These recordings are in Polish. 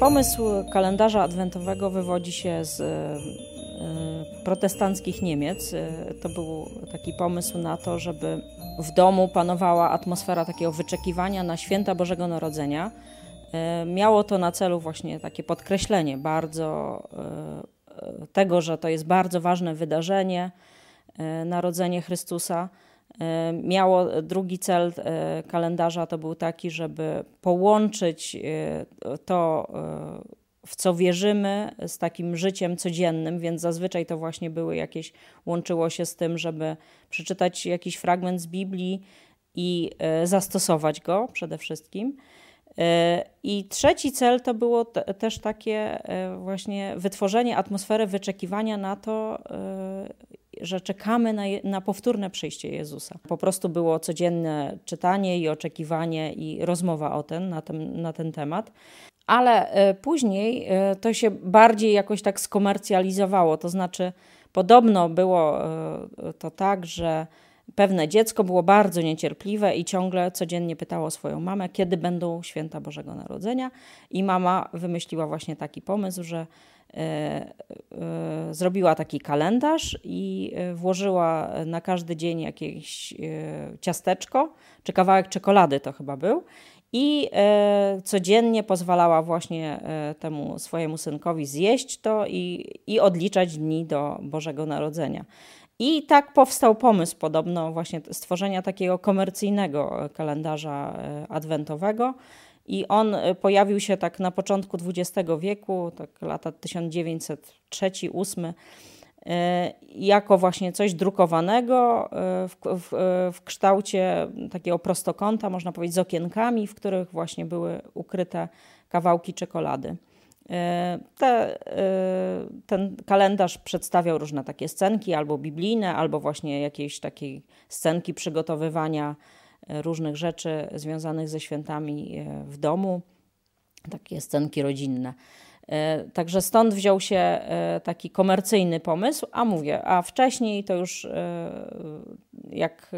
Pomysł kalendarza adwentowego wywodzi się z e, protestanckich Niemiec. E, to był taki pomysł na to, żeby w domu panowała atmosfera takiego wyczekiwania na święta Bożego Narodzenia. E, miało to na celu właśnie takie podkreślenie bardzo tego, że to jest bardzo ważne wydarzenie, narodzenie Chrystusa. Miało drugi cel kalendarza to był taki, żeby połączyć to w co wierzymy, z takim życiem codziennym, więc zazwyczaj to właśnie były jakieś, łączyło się z tym, żeby przeczytać jakiś fragment z Biblii i e, zastosować go przede wszystkim. E, I trzeci cel to było też takie e, właśnie wytworzenie atmosfery wyczekiwania na to, że czekamy na, na powtórne przyjście Jezusa. Po prostu było codzienne czytanie i oczekiwanie i rozmowa o ten, na, ten, na ten temat ale e, później e, to się bardziej jakoś tak skomercjalizowało. To znaczy, podobno było e, to tak, że pewne dziecko było bardzo niecierpliwe i ciągle codziennie pytało swoją mamę, kiedy będą święta Bożego Narodzenia. I mama wymyśliła właśnie taki pomysł, że zrobiła taki kalendarz i włożyła na każdy dzień jakieś ciasteczko, czy kawałek czekolady to chyba był i e, codziennie pozwalała właśnie e, temu swojemu synkowi zjeść to i, i odliczać dni do Bożego Narodzenia. I tak powstał pomysł podobno właśnie stworzenia takiego komercyjnego kalendarza e, adwentowego. I on pojawił się tak na początku XX wieku, tak lata 1903-1908 E, jako właśnie coś drukowanego e, w, w, w, kształcie takiego prostokąta, można powiedzieć, z okienkami, w których właśnie były ukryte kawałki czekolady. E, te, ten kalendarz przedstawiał różne takie scenki, albo biblijne, albo właśnie jakieś takiej scenki przygotowywania różnych rzeczy związanych ze świętami w domu, takie scenki rodzinne. E, także stąd wziął się e, taki komercyjny pomysł, a mówię, a wcześniej to już e, jak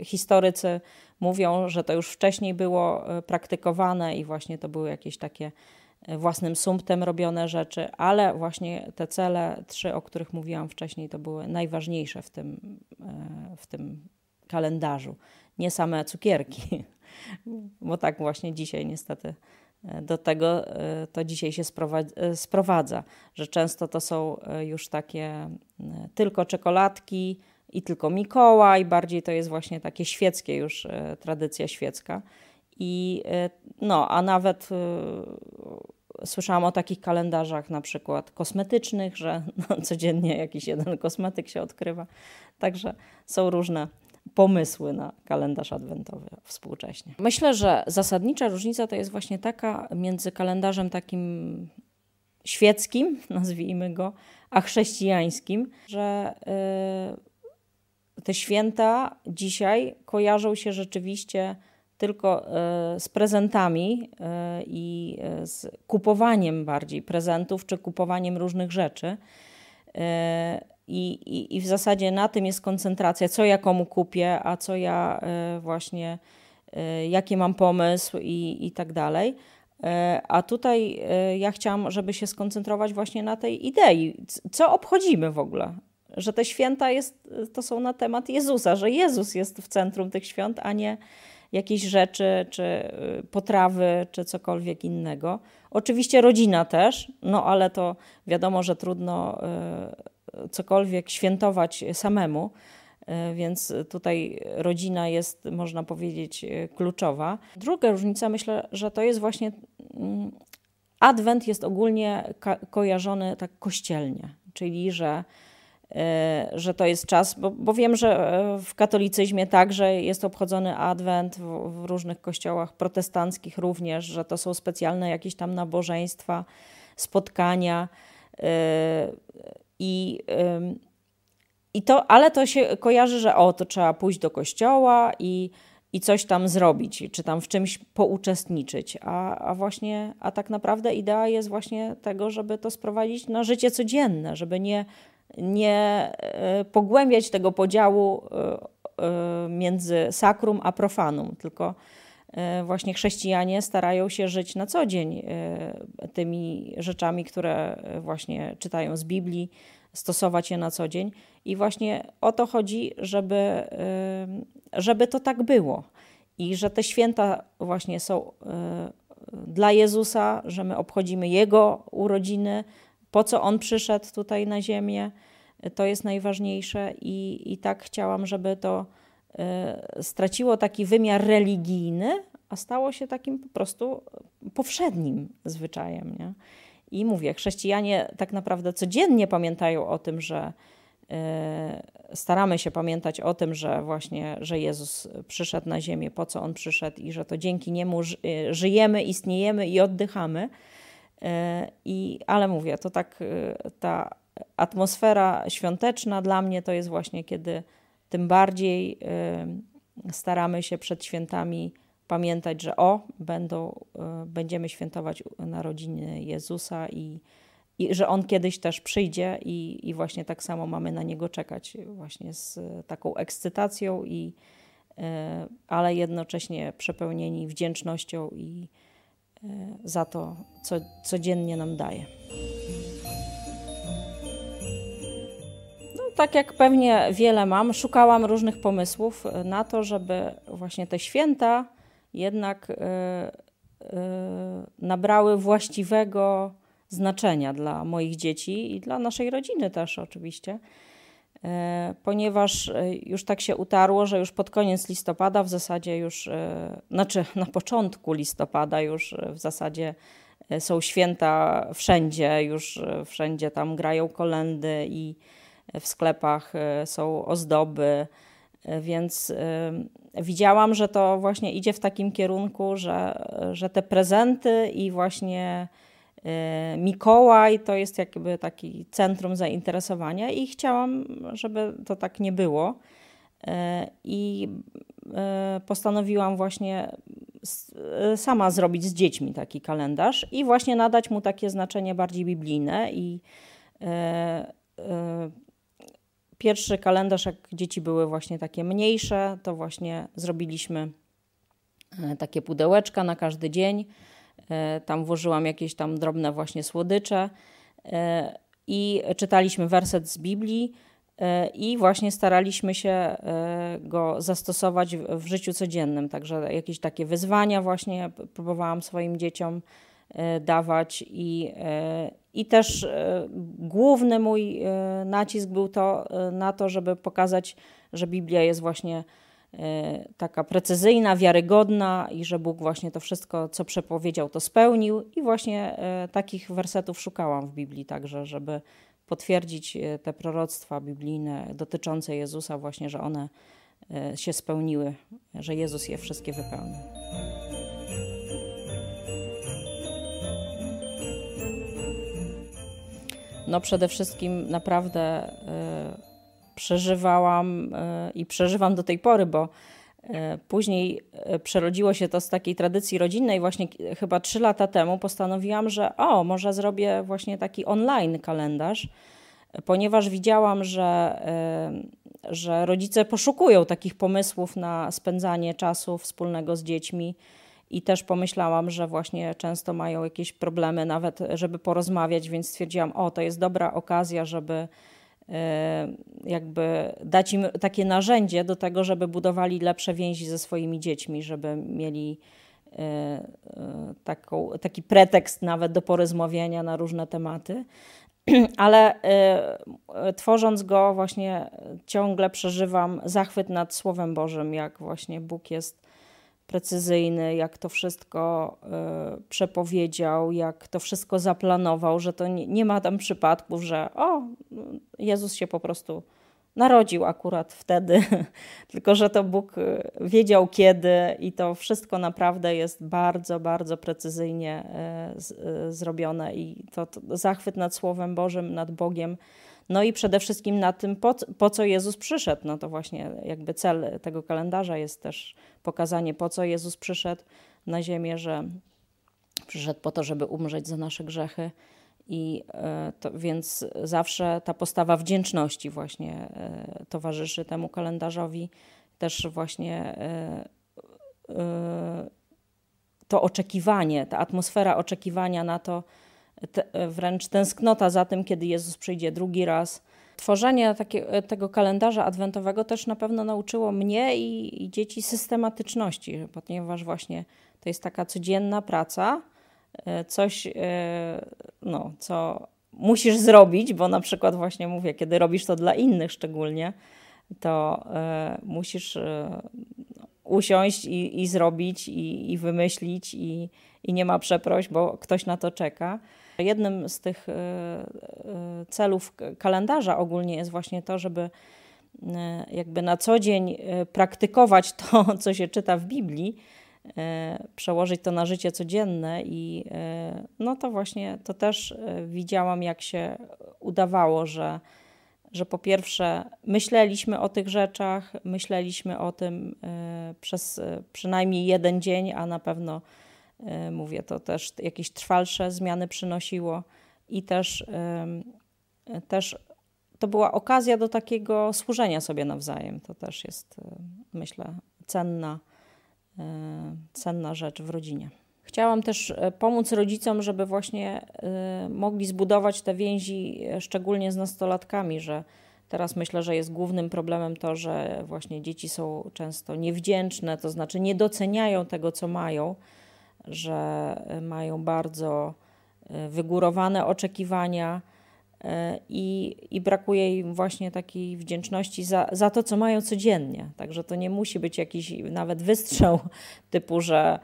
historycy mówią, że to już wcześniej było praktykowane i właśnie to były jakieś takie własnym sumptem robione rzeczy, ale właśnie te cele trzy, o których mówiłam wcześniej, to były najważniejsze w tym, w tym kalendarzu. Nie same cukierki, bo tak właśnie dzisiaj niestety do tego to dzisiaj się sprowadza, że często to są już takie tylko czekoladki i tylko Mikołaj, bardziej to jest właśnie takie świeckie już tradycja świecka. I no, a nawet słyszałam o takich kalendarzach na przykład kosmetycznych, że no, codziennie jakiś jeden kosmetyk się odkrywa. Także są różne pomysły na kalendarz adwentowy współcześnie. Myślę, że zasadnicza różnica to jest właśnie taka między kalendarzem takim świeckim, nazwijmy go, a chrześcijańskim, że y, te święta dzisiaj kojarzą się rzeczywiście tylko y, z prezentami y, i z kupowaniem bardziej prezentów czy kupowaniem różnych rzeczy. I, i, I w zasadzie na tym jest koncentracja, co ja komu kupię, a co ja e, właśnie, e, jaki mam pomysł i, i tak dalej. E, a tutaj ja chciałam, żeby się skoncentrować właśnie na tej idei. Co obchodzimy w ogóle? Że te święta jest, to są na temat Jezusa, że Jezus jest w centrum tych świąt, a nie jakieś rzeczy, czy potrawy, czy cokolwiek innego. Oczywiście rodzina też, no ale to wiadomo, że trudno cokolwiek świętować samemu, e, więc tutaj rodzina jest, można powiedzieć, kluczowa. Druga różnica, myślę, że to jest właśnie mm, Adwent jest ogólnie kojarzony tak kościelnie, czyli że, że to jest czas, bo, bo wiem, że w katolicyzmie także jest obchodzony Adwent, w, w różnych kościołach protestanckich również, że to są specjalne jakieś tam nabożeństwa, spotkania. I, i to, ale to się kojarzy, że o, to trzeba pójść do kościoła i, i coś tam zrobić, czy tam w czymś pouczestniczyć. A, a właśnie, a tak naprawdę idea jest właśnie tego, żeby to sprowadzić na życie codzienne, żeby nie nie pogłębiać tego podziału między sakrum a profanum, tylko właśnie chrześcijanie starają się żyć na co dzień tymi rzeczami, które właśnie czytają z Biblii, stosować je na co dzień. I właśnie o to chodzi, żeby, żeby to tak było. I że te święta właśnie są dla Jezusa, że my obchodzimy Jego urodziny, po co On przyszedł tutaj na ziemię. To jest najważniejsze i, i tak chciałam, żeby to straciło taki wymiar religijny, a stało się takim po prostu powszednim zwyczajem. Nie? I mówię, chrześcijanie tak naprawdę codziennie pamiętają o tym, że e, staramy się pamiętać o tym, że właśnie, że Jezus przyszedł na ziemię, po co On przyszedł i że to dzięki Niemu e, żyjemy, istniejemy i oddychamy. E, I, ale mówię, to tak ta atmosfera świąteczna dla mnie to jest właśnie, kiedy tym bardziej staramy się przed świętami pamiętać, że o, będą, e, będziemy świętować narodziny Jezusa i, i że On kiedyś też przyjdzie i, i właśnie tak samo mamy na Niego czekać właśnie z taką ekscytacją i e, ale jednocześnie przepełnieni wdzięcznością i e, za to, co codziennie nam daje. No, tak jak pewnie wiele mam, szukałam różnych pomysłów na to, żeby właśnie te święta jednak e, e, nabrały właściwego znaczenia dla moich dzieci i dla naszej rodziny też oczywiście, e, ponieważ już tak się utarło, że już pod koniec listopada, w zasadzie już, znaczy na początku listopada już w zasadzie są święta wszędzie, już wszędzie tam grają kolendy i w sklepach są ozdoby, więc widziałam, że to właśnie idzie w takim kierunku, że, że te prezenty i właśnie Mikołaj to jest jakby taki centrum zainteresowania i chciałam, żeby to tak nie było. Y, I y, postanowiłam właśnie sama zrobić z dziećmi taki kalendarz i właśnie nadać mu takie znaczenie bardziej biblijne i Pierwszy kalendarz, jak dzieci były właśnie takie mniejsze, to właśnie zrobiliśmy e, takie pudełeczka na każdy dzień. E, tam włożyłam jakieś tam drobne właśnie słodycze e, i czytaliśmy werset z Biblii i właśnie staraliśmy się go zastosować w życiu codziennym. Także jakieś takie wyzwania właśnie próbowałam swoim dzieciom dawać i, i też e, główny mój e, nacisk był to e, na to, żeby pokazać, że Biblia jest właśnie taka precyzyjna, wiarygodna i że Bóg właśnie to wszystko, co przepowiedział, to spełnił. I właśnie takich wersetów szukałam w Biblii także, żeby potwierdzić te proroctwa biblijne dotyczące Jezusa, właśnie, że one się spełniły, że Jezus je wszystkie wypełnił. no przede wszystkim naprawdę y, przeżywałam y, i przeżywam do tej pory, bo y, później przerodziło się to z takiej tradycji rodzinnej. Właśnie chyba trzy lata temu postanowiłam, że o, może zrobię właśnie taki online kalendarz, ponieważ widziałam, że, że rodzice poszukują takich pomysłów na spędzanie czasu wspólnego z dziećmi i też pomyślałam, że właśnie często mają jakieś problemy, nawet żeby porozmawiać, więc stwierdziłam, o, to jest dobra okazja, żeby e, jakby dać im takie narzędzie do tego, żeby budowali lepsze więzi ze swoimi dziećmi, żeby mieli e, e, taką, taki pretekst nawet do porozmawiania na różne tematy. Ale tworząc go, właśnie ciągle przeżywam zachwyt nad Słowem Bożym, jak właśnie Bóg jest precyzyjny, jak to wszystko y, przepowiedział, jak to wszystko zaplanował, że to nie, nie ma tam przypadków, że o, Jezus się po prostu narodził akurat wtedy, tylko że to Bóg e, wiedział kiedy i to wszystko naprawdę jest bardzo, bardzo precyzyjnie y, z, zrobione i to, to zachwyt nad Słowem Bożym, nad Bogiem no i przede wszystkim na tym, po, po co Jezus przyszedł. No to właśnie jakby cel tego kalendarza jest też pokazanie, po co Jezus przyszedł na ziemię, że przyszedł po to, żeby umrzeć za nasze grzechy I to, więc zawsze ta postawa wdzięczności właśnie towarzyszy temu kalendarzowi. Też właśnie to oczekiwanie, ta atmosfera oczekiwania na to, te, wręcz tęsknota za tym, kiedy Jezus przyjdzie drugi raz. Tworzenie takie, tego kalendarza adwentowego też na pewno nauczyło mnie i, i dzieci systematyczności, ponieważ właśnie to jest taka codzienna praca, e, coś, e, no, co musisz zrobić, bo na przykład właśnie mówię, kiedy robisz to dla innych szczególnie, to e, musisz usiąść i, i zrobić, i, i wymyślić, i, i nie ma przeproś, bo ktoś na to czeka. Jednym z tych e, e, celów kalendarza ogólnie jest właśnie to, żeby e, jakby na co dzień praktykować to, co się czyta w Biblii, przełożyć to na życie codzienne i no to właśnie to też widziałam, jak się udawało, że że po pierwsze myśleliśmy o tych rzeczach, myśleliśmy o tym przez przynajmniej jeden dzień, a na pewno mówię, to też jakieś trwalsze zmiany przynosiło i też, też to była okazja do takiego służenia sobie nawzajem. To też jest, myślę, cenna, cenna rzecz w rodzinie. Chciałam też e, pomóc rodzicom, żeby właśnie e, mogli zbudować te więzi, e, szczególnie z nastolatkami, że teraz myślę, że jest głównym problemem to, że właśnie dzieci są często niewdzięczne, to znaczy nie doceniają tego, co mają, że mają bardzo wygórowane oczekiwania. I, I brakuje im właśnie takiej wdzięczności za, za to, co mają codziennie. Także to nie musi być jakiś nawet wystrzał typu, że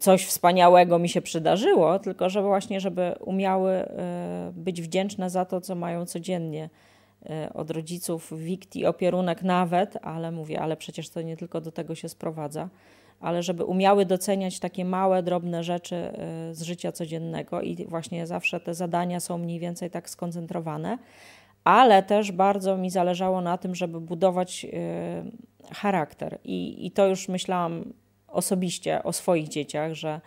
coś wspaniałego mi się przydarzyło, tylko że właśnie, żeby umiały e, być wdzięczne za to, co mają codziennie e, od rodziców, wikt i opierunek nawet, ale mówię, ale przecież to nie tylko do tego się sprowadza, ale żeby umiały doceniać takie małe, drobne rzeczy e, z życia codziennego. I właśnie zawsze te zadania są mniej więcej tak skoncentrowane, ale też bardzo mi zależało na tym, żeby budować charakter. I, i to już myślałam osobiście o swoich dzieciach, że,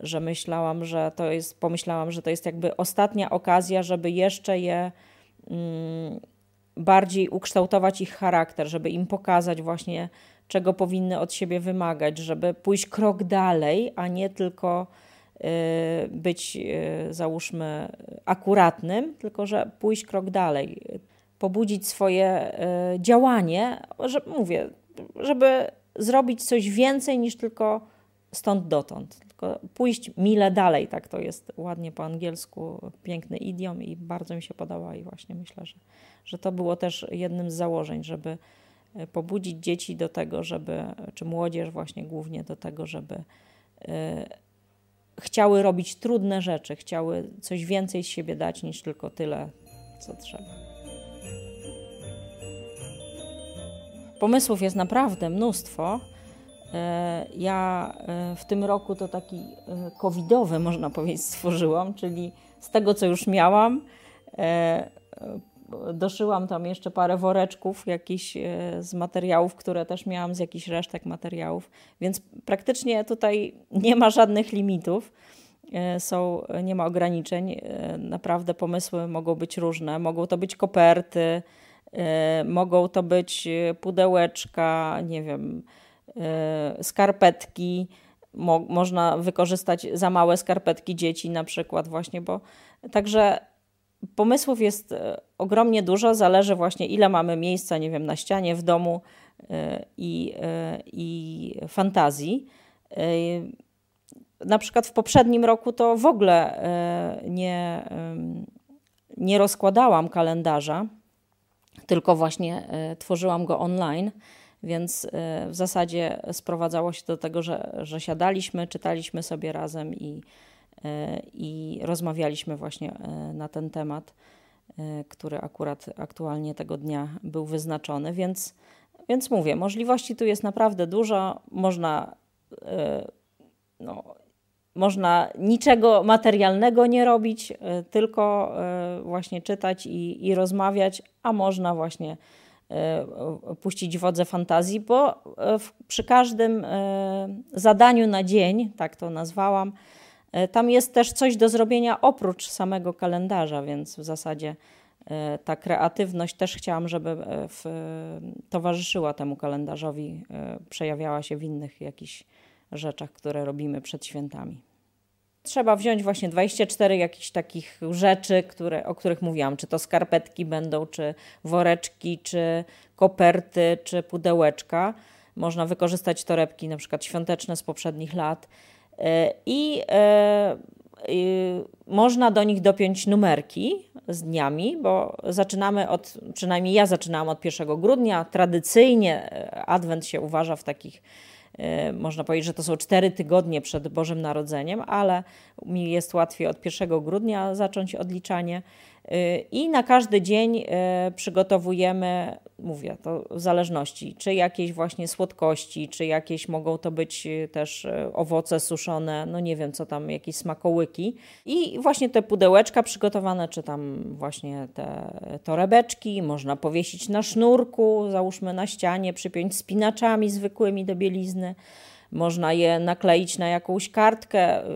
że myślałam, że to jest, pomyślałam, że to jest jakby ostatnia okazja, żeby jeszcze je mm, bardziej ukształtować ich charakter, żeby im pokazać właśnie, czego powinny od siebie wymagać, żeby pójść krok dalej, a nie tylko y, być, y, załóżmy, akuratnym, tylko że pójść krok dalej, pobudzić swoje y, działanie, że mówię, żeby zrobić coś więcej niż tylko stąd dotąd, tylko pójść mile dalej, tak to jest ładnie po angielsku, piękny idiom i bardzo mi się podoba i właśnie myślę, że, że to było też jednym z założeń, żeby pobudzić dzieci do tego, żeby, czy młodzież właśnie głównie do tego, żeby y, chciały robić trudne rzeczy, chciały coś więcej z siebie dać niż tylko tyle, co trzeba. Pomysłów jest naprawdę mnóstwo. E, ja e, w tym roku to taki e, covidowy, można powiedzieć, stworzyłam, czyli z tego, co już miałam, doszyłam tam jeszcze parę woreczków jakichś z materiałów, które też miałam z jakichś resztek materiałów, więc praktycznie tutaj nie ma żadnych limitów. Są, nie ma ograniczeń. Naprawdę pomysły mogą być różne. Mogą to być koperty, E, mogą to być e, pudełeczka, nie wiem, e, skarpetki. Mo można wykorzystać za małe skarpetki dzieci na przykład właśnie, bo także pomysłów jest ogromnie dużo, zależy właśnie ile mamy miejsca, nie wiem, na ścianie, w domu i, i fantazji. Na przykład w poprzednim roku to w ogóle nie, nie rozkładałam kalendarza, tylko właśnie e, tworzyłam go online, więc e, w zasadzie sprowadzało się do tego, że, że siadaliśmy, czytaliśmy sobie razem i, e, i rozmawialiśmy właśnie na ten temat, który akurat aktualnie tego dnia był wyznaczony, więc, więc mówię, możliwości tu jest naprawdę dużo, można no, można niczego materialnego nie robić, e, tylko e, właśnie czytać i, i rozmawiać, a można właśnie e, puścić wodze fantazji, bo przy każdym zadaniu na dzień, tak to nazwałam, Tam jest też coś do zrobienia oprócz samego kalendarza, więc w zasadzie ta kreatywność też chciałam, żeby w, towarzyszyła temu kalendarzowi, przejawiała się w innych jakichś rzeczach, które robimy przed świętami trzeba wziąć właśnie 24 jakichś takich rzeczy, które, o których mówiłam, czy to skarpetki będą, czy woreczki, czy koperty, czy pudełeczka. Można wykorzystać torebki na przykład świąteczne z poprzednich lat e, i e, można do nich dopiąć numerki z dniami, bo zaczynamy od, przynajmniej ja zaczynałam od 1 grudnia. Tradycyjnie e, Adwent się uważa w takich można powiedzieć, że to są cztery tygodnie przed Bożym Narodzeniem, ale mi jest łatwiej od 1 grudnia zacząć odliczanie. Y, I na każdy dzień y, przygotowujemy, mówię, to w zależności, czy jakieś właśnie słodkości, czy jakieś mogą to być y, też owoce suszone, no nie wiem co tam, jakieś smakołyki. I właśnie te pudełeczka przygotowane, czy tam właśnie te torebeczki, można powiesić na sznurku, załóżmy na ścianie, przypiąć spinaczami zwykłymi do bielizny. Można je nakleić na jakąś kartkę. Y,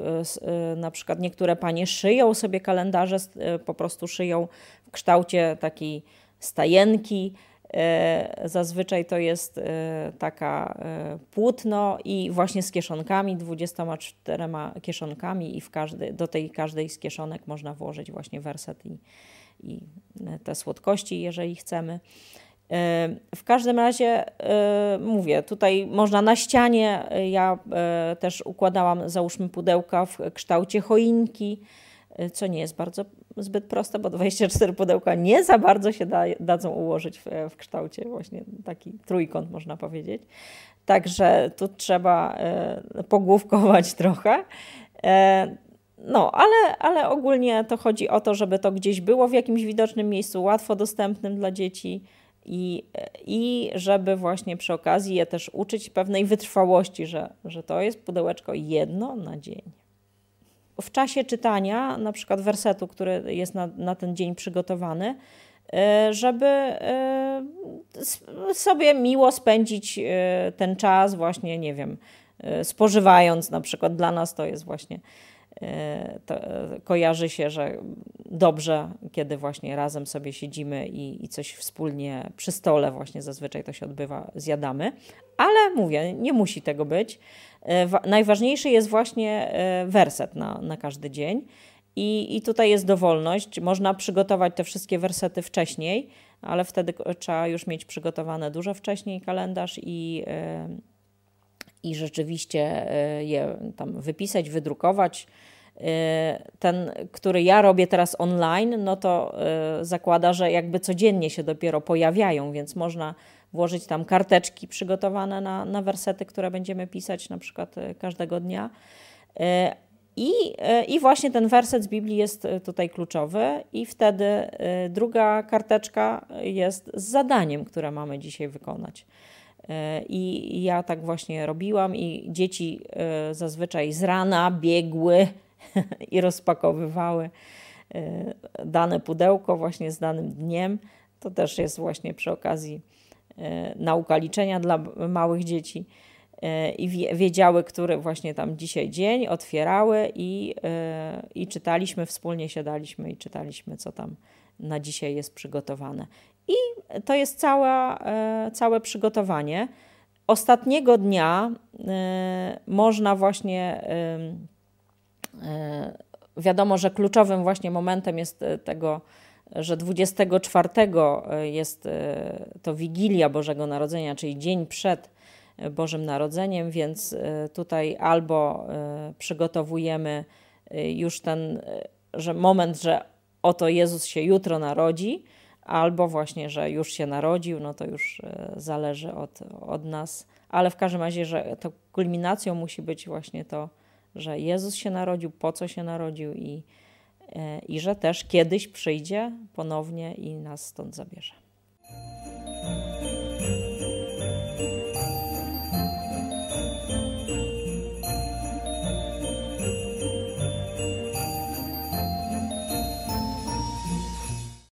y, na przykład niektóre panie szyją sobie kalendarze, y, po prostu szyją w kształcie takiej stajenki. Zazwyczaj to jest taka płótno i właśnie z kieszonkami, 24 kieszonkami i w każdy, do tej każdej z kieszonek można włożyć właśnie werset i, i te słodkości, jeżeli chcemy. W każdym razie e, mówię, tutaj można na ścianie, e, ja e, też układałam, załóżmy pudełka w kształcie choinki, co nie jest bardzo zbyt proste, bo 24 pudełka nie za bardzo się da, dadzą ułożyć w, w kształcie właśnie taki trójkąt można powiedzieć. Także tu trzeba pogłówkować trochę. No, ale, ale ogólnie to chodzi o to, żeby to gdzieś było w jakimś widocznym miejscu, łatwo dostępnym dla dzieci i, I żeby właśnie przy okazji je też uczyć pewnej wytrwałości, że, że to jest pudełeczko jedno na dzień. W czasie czytania, na przykład wersetu, który jest na, na ten dzień przygotowany, e, żeby e, sobie miło spędzić e, ten czas, właśnie, nie wiem, spożywając na przykład. Dla nas to jest właśnie kojarzy się, że dobrze, kiedy właśnie razem sobie siedzimy i, i, coś wspólnie przy stole, właśnie zazwyczaj to się odbywa, zjadamy. Ale mówię, nie musi tego być. E, najważniejszy jest właśnie werset na, na każdy dzień. I, I tutaj jest dowolność. Można przygotować te wszystkie wersety wcześniej, ale wtedy trzeba już mieć przygotowane dużo wcześniej kalendarz i, i rzeczywiście je tam wypisać, wydrukować Y, ten, który ja robię teraz online, no to y, zakłada, że jakby codziennie się dopiero pojawiają, więc można włożyć tam karteczki przygotowane na, na wersety, które będziemy pisać na przykład każdego dnia. I, I właśnie ten werset z Biblii jest tutaj kluczowy, i wtedy druga karteczka jest z zadaniem, które mamy dzisiaj wykonać. I ja tak właśnie robiłam, i dzieci zazwyczaj z rana biegły i rozpakowywały e, dane pudełko właśnie z danym dniem. To też jest właśnie przy okazji e, nauka liczenia dla małych dzieci e, i wiedziały, który właśnie tam dzisiaj dzień, otwierały i, i czytaliśmy, wspólnie siadaliśmy i czytaliśmy, co tam na dzisiaj jest przygotowane. I to jest cała, całe przygotowanie. Ostatniego dnia można właśnie E, wiadomo, że kluczowym właśnie momentem jest e, tego, że 24 e, jest to Wigilia Bożego Narodzenia, czyli dzień przed Bożym Narodzeniem, więc tutaj albo przygotowujemy już ten że moment, że oto Jezus się jutro narodzi, albo właśnie, że już się narodził, no to już zależy od, od nas, ale w każdym razie, że to kulminacją musi być właśnie to, że Jezus się narodził, po co się narodził i, e, i że też kiedyś przyjdzie ponownie i nas stąd zabierze.